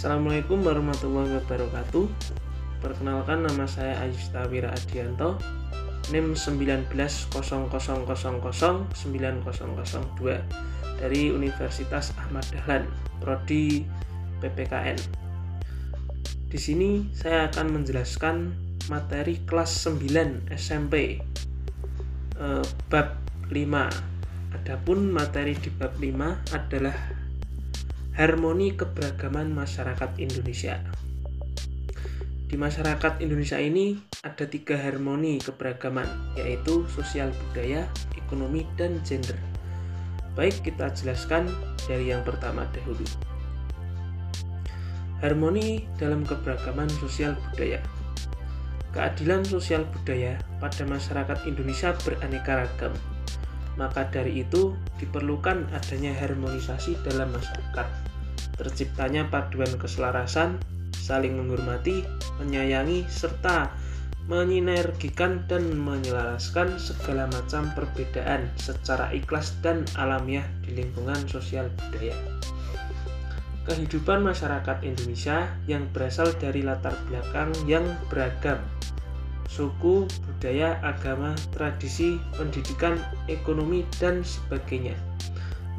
Assalamualaikum warahmatullahi wabarakatuh. Perkenalkan nama saya Ayusta Wira Adianto, NIM 19000009002 dari Universitas Ahmad Dahlan, prodi PPKN. Di sini saya akan menjelaskan materi kelas 9 SMP eh, bab 5. Adapun materi di bab 5 adalah harmoni keberagaman masyarakat Indonesia. Di masyarakat Indonesia ini ada tiga harmoni keberagaman, yaitu sosial budaya, ekonomi, dan gender. Baik, kita jelaskan dari yang pertama dahulu. Harmoni dalam keberagaman sosial budaya. Keadilan sosial budaya pada masyarakat Indonesia beraneka ragam. Maka dari itu diperlukan adanya harmonisasi dalam masyarakat. Terciptanya paduan keselarasan, saling menghormati, menyayangi, serta menyinergikan dan menyelaraskan segala macam perbedaan secara ikhlas dan alamiah di lingkungan sosial budaya. Kehidupan masyarakat Indonesia yang berasal dari latar belakang yang beragam, suku, budaya, agama, tradisi, pendidikan, ekonomi, dan sebagainya,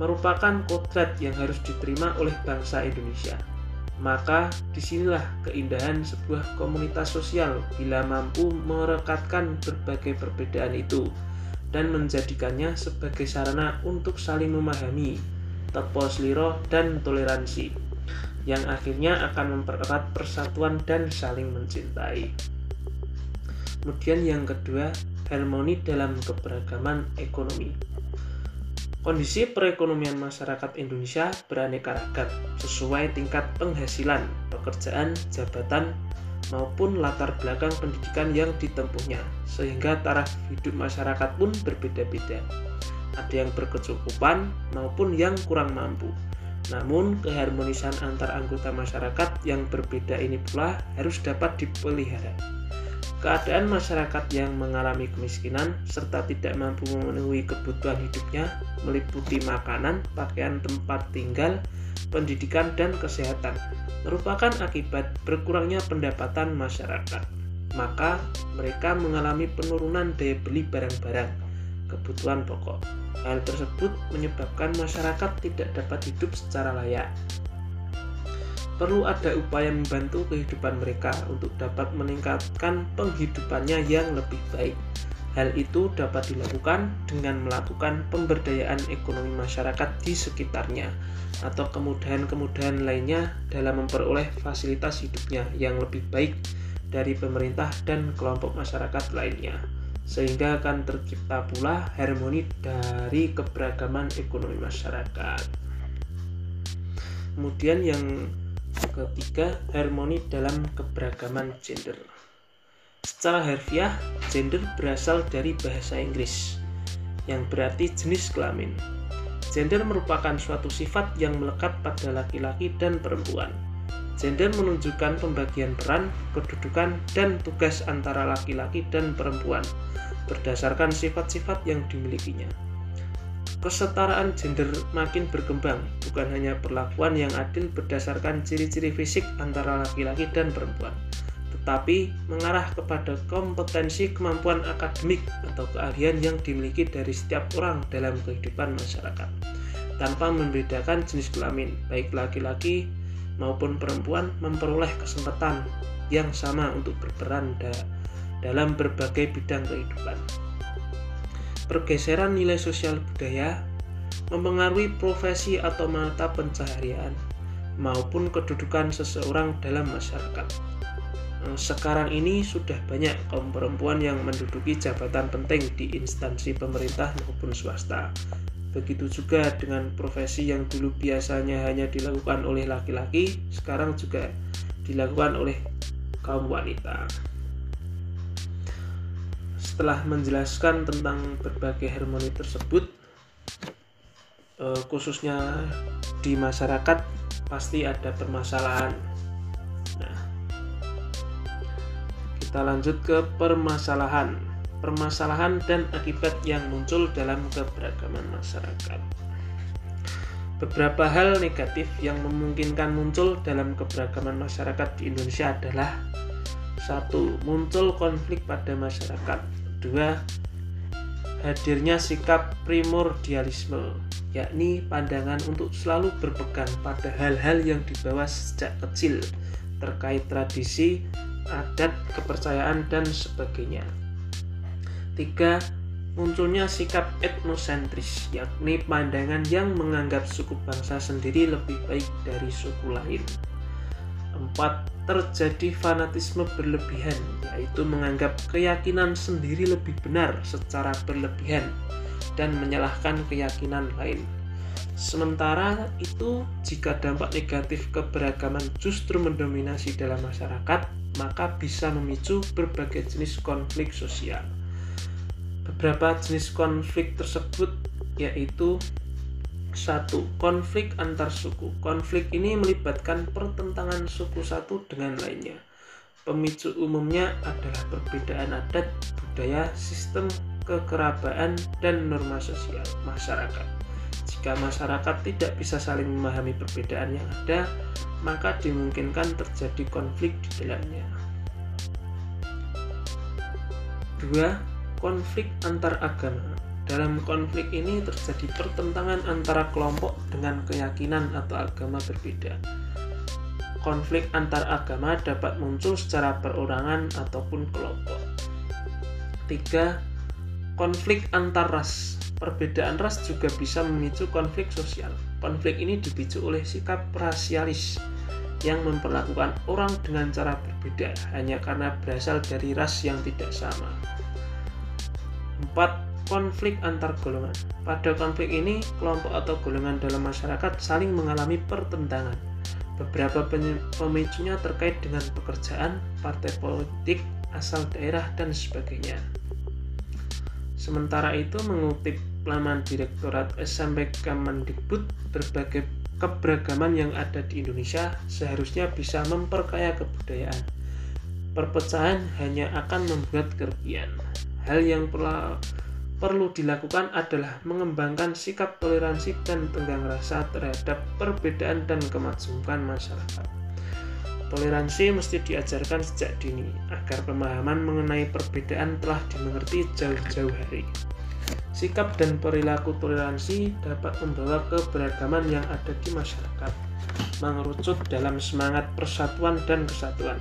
merupakan kodrat yang harus diterima oleh bangsa Indonesia maka di sinilah keindahan sebuah komunitas sosial bila mampu merekatkan berbagai perbedaan itu dan menjadikannya sebagai sarana untuk saling memahami, tepo seliro, dan toleransi yang akhirnya akan mempererat persatuan dan saling mencintai. Kemudian yang kedua, harmoni dalam keberagaman ekonomi. Kondisi perekonomian masyarakat Indonesia beraneka ragam sesuai tingkat penghasilan, pekerjaan, jabatan, maupun latar belakang pendidikan yang ditempuhnya, sehingga taraf hidup masyarakat pun berbeda-beda. Ada yang berkecukupan maupun yang kurang mampu. Namun, keharmonisan antar anggota masyarakat yang berbeda ini pula harus dapat dipelihara. Keadaan masyarakat yang mengalami kemiskinan serta tidak mampu memenuhi kebutuhan hidupnya meliputi makanan, pakaian tempat tinggal, pendidikan, dan kesehatan merupakan akibat berkurangnya pendapatan masyarakat. Maka mereka mengalami penurunan daya beli barang-barang kebutuhan pokok. Hal tersebut menyebabkan masyarakat tidak dapat hidup secara layak perlu ada upaya membantu kehidupan mereka untuk dapat meningkatkan penghidupannya yang lebih baik. Hal itu dapat dilakukan dengan melakukan pemberdayaan ekonomi masyarakat di sekitarnya atau kemudahan-kemudahan lainnya dalam memperoleh fasilitas hidupnya yang lebih baik dari pemerintah dan kelompok masyarakat lainnya sehingga akan tercipta pula harmoni dari keberagaman ekonomi masyarakat. Kemudian yang Ketiga, harmoni dalam keberagaman gender. Secara harfiah, gender berasal dari bahasa Inggris yang berarti jenis kelamin. Gender merupakan suatu sifat yang melekat pada laki-laki dan perempuan. Gender menunjukkan pembagian peran, kedudukan, dan tugas antara laki-laki dan perempuan berdasarkan sifat-sifat yang dimilikinya kesetaraan gender makin berkembang, bukan hanya perlakuan yang adil berdasarkan ciri-ciri fisik antara laki-laki dan perempuan, tetapi mengarah kepada kompetensi kemampuan akademik atau keahlian yang dimiliki dari setiap orang dalam kehidupan masyarakat, tanpa membedakan jenis kelamin, baik laki-laki maupun perempuan memperoleh kesempatan yang sama untuk berperan dalam berbagai bidang kehidupan pergeseran nilai sosial budaya mempengaruhi profesi atau mata pencaharian maupun kedudukan seseorang dalam masyarakat. Eh, sekarang ini sudah banyak kaum perempuan yang menduduki jabatan penting di instansi pemerintah maupun swasta. Begitu juga dengan profesi yang dulu biasanya hanya dilakukan oleh laki-laki, sekarang juga dilakukan oleh kaum wanita setelah menjelaskan tentang berbagai harmoni tersebut eh, khususnya di masyarakat pasti ada permasalahan. Nah kita lanjut ke permasalahan. Permasalahan dan akibat yang muncul dalam keberagaman masyarakat. Beberapa hal negatif yang memungkinkan muncul dalam keberagaman masyarakat di Indonesia adalah satu, muncul konflik pada masyarakat. Dua, hadirnya sikap primordialisme, yakni pandangan untuk selalu berpegang pada hal-hal yang dibawa sejak kecil terkait tradisi, adat, kepercayaan, dan sebagainya. Tiga, munculnya sikap etnosentris, yakni pandangan yang menganggap suku bangsa sendiri lebih baik dari suku lain. Empat, terjadi fanatisme berlebihan, yaitu menganggap keyakinan sendiri lebih benar secara berlebihan dan menyalahkan keyakinan lain. Sementara itu, jika dampak negatif keberagaman justru mendominasi dalam masyarakat, maka bisa memicu berbagai jenis konflik sosial. Beberapa jenis konflik tersebut yaitu satu konflik antar suku. Konflik ini melibatkan pertentangan suku satu dengan lainnya. Pemicu umumnya adalah perbedaan adat, budaya, sistem kekerabaan, dan norma sosial masyarakat. Jika masyarakat tidak bisa saling memahami perbedaan yang ada, maka dimungkinkan terjadi konflik di dalamnya. Dua, konflik antar agama. Dalam konflik ini terjadi pertentangan antara kelompok dengan keyakinan atau agama berbeda. Konflik antar agama dapat muncul secara perorangan ataupun kelompok. Tiga, konflik antar ras. Perbedaan ras juga bisa memicu konflik sosial. Konflik ini dipicu oleh sikap rasialis yang memperlakukan orang dengan cara berbeda hanya karena berasal dari ras yang tidak sama. 4. Konflik antar golongan. Pada konflik ini, kelompok atau golongan dalam masyarakat saling mengalami pertentangan. Beberapa pemicunya terkait dengan pekerjaan, partai politik, asal daerah, dan sebagainya. Sementara itu, mengutip laman Direktorat SMB Kemendikbud, berbagai keberagaman yang ada di Indonesia seharusnya bisa memperkaya kebudayaan. Perpecahan hanya akan membuat kerugian. Hal yang perlu dilakukan adalah mengembangkan sikap toleransi dan tenggang rasa terhadap perbedaan dan kemajemukan masyarakat. Toleransi mesti diajarkan sejak dini agar pemahaman mengenai perbedaan telah dimengerti jauh-jauh hari. Sikap dan perilaku toleransi dapat membawa keberagaman yang ada di masyarakat, mengerucut dalam semangat persatuan dan kesatuan.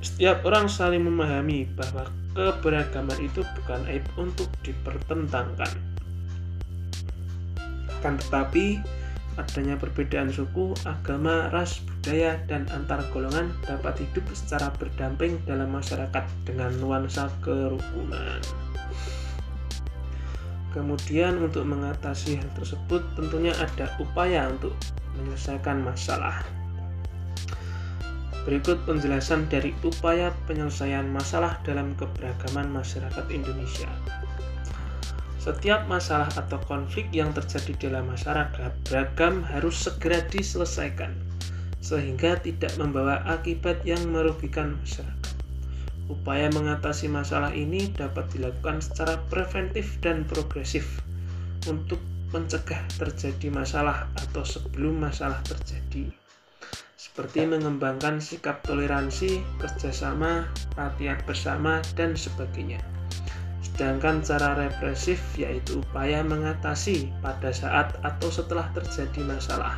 Setiap orang saling memahami bahwa keberagaman itu bukan aib untuk dipertentangkan. Kan tetapi, adanya perbedaan suku, agama, ras, budaya, dan antar golongan dapat hidup secara berdamping dalam masyarakat dengan nuansa kerukunan. Kemudian untuk mengatasi hal tersebut tentunya ada upaya untuk menyelesaikan masalah. Berikut penjelasan dari upaya penyelesaian masalah dalam keberagaman masyarakat Indonesia. Setiap masalah atau konflik yang terjadi dalam masyarakat beragam harus segera diselesaikan, sehingga tidak membawa akibat yang merugikan masyarakat. Upaya mengatasi masalah ini dapat dilakukan secara preventif dan progresif untuk mencegah terjadi masalah atau sebelum masalah terjadi seperti mengembangkan sikap toleransi, kerjasama, latihan bersama, dan sebagainya. Sedangkan cara represif yaitu upaya mengatasi pada saat atau setelah terjadi masalah,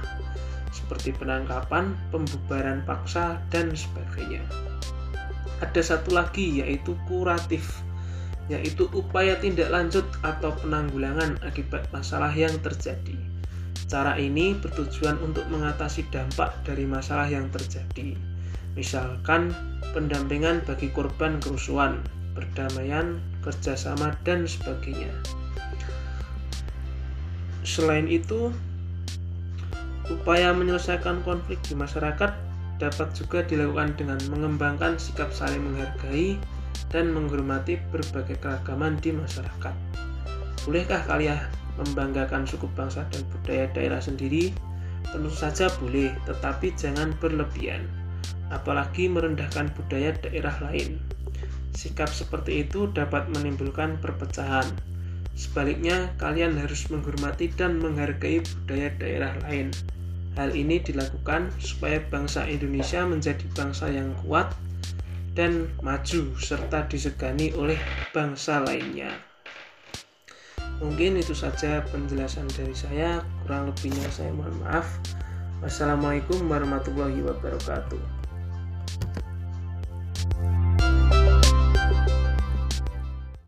seperti penangkapan, pembubaran paksa, dan sebagainya. Ada satu lagi yaitu kuratif, yaitu upaya tindak lanjut atau penanggulangan akibat masalah yang terjadi Cara ini bertujuan untuk mengatasi dampak dari masalah yang terjadi, misalkan pendampingan bagi korban kerusuhan, perdamaian, kerjasama, dan sebagainya. Selain itu, upaya menyelesaikan konflik di masyarakat dapat juga dilakukan dengan mengembangkan sikap saling menghargai dan menghormati berbagai keragaman di masyarakat. Bolehkah kalian membanggakan suku bangsa dan budaya daerah sendiri tentu saja boleh, tetapi jangan berlebihan, apalagi merendahkan budaya daerah lain. Sikap seperti itu dapat menimbulkan perpecahan. Sebaliknya, kalian harus menghormati dan menghargai budaya daerah lain. Hal ini dilakukan supaya bangsa Indonesia menjadi bangsa yang kuat dan maju serta disegani oleh bangsa lainnya. Mungkin itu saja penjelasan dari saya, kurang lebihnya saya mohon maaf. Wassalamualaikum warahmatullahi wabarakatuh.